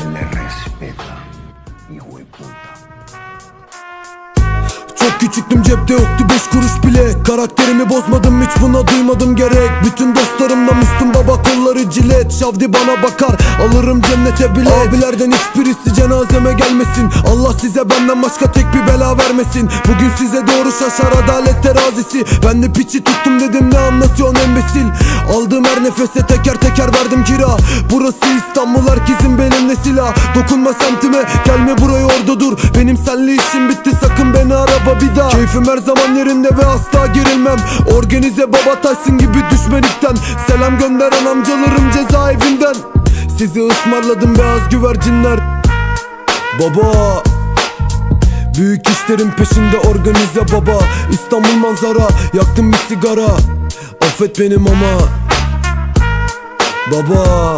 se le respeta, hijo de puta. Çok küçüktüm cepte yoktu beş kuruş bile Karakterimi bozmadım hiç buna duymadım gerek cilet Şavdi bana bakar alırım cennete bile. Abilerden hiçbirisi cenazeme gelmesin. Allah size benden başka tek bir bela vermesin. Bugün size doğru şaşar adalet terazisi Ben de piçi tuttum dedim ne anlatıyorsun embesil? Aldığım her nefese teker teker verdim kira. Burası İstanbul herkesin benimle silah Dokunma semtime gelme buraya orada dur. Benim senli işim bitti sakın araba bir daha. Keyfim her zaman yerinde ve asla gerilmem. Organize baba Tyson gibi düşmelikten. Selam gönderen amcalarım cezaevinden. Sizi ısmarladım beyaz güvercinler. Baba. Büyük işlerin peşinde organize baba. İstanbul manzara yaktım bir sigara. Affet benim ama. Baba.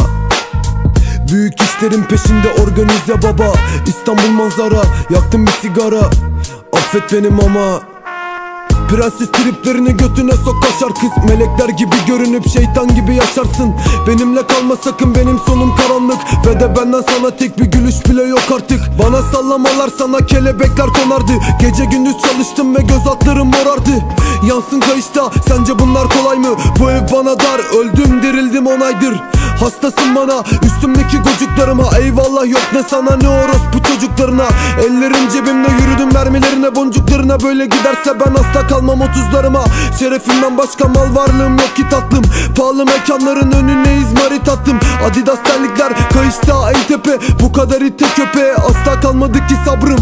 Büyük işlerin peşinde organize baba. İstanbul manzara yaktım bir sigara Affet benim ama Prenses triplerini götüne sok kaşar kız. Melekler gibi görünüp şeytan gibi yaşarsın. Benimle kalma sakın benim sonum karanlık. Ve de benden sana tek bir gülüş bile yok artık. Bana sallamalar sana kelebekler konardı. Gece gündüz çalıştım ve göz altlarım morardı. Yansın kayışta sence bunlar kolay mı? Bu ev bana dar öldüm dirildim onaydır Hastasın bana üstümdeki gocuklarıma Eyvallah yok. Ne sana ne orospu çocuklarına. Ellerim boncuklarına Böyle giderse ben asla kalmam otuzlarıma. Şerefimden başka mal varlığım yok ki tatlım. Pahalı mekanların önüne izmarit attım. Adidas terlikler kayışta en tepe. Bu kadar ite köpeğe asla kalmadı ki sabrım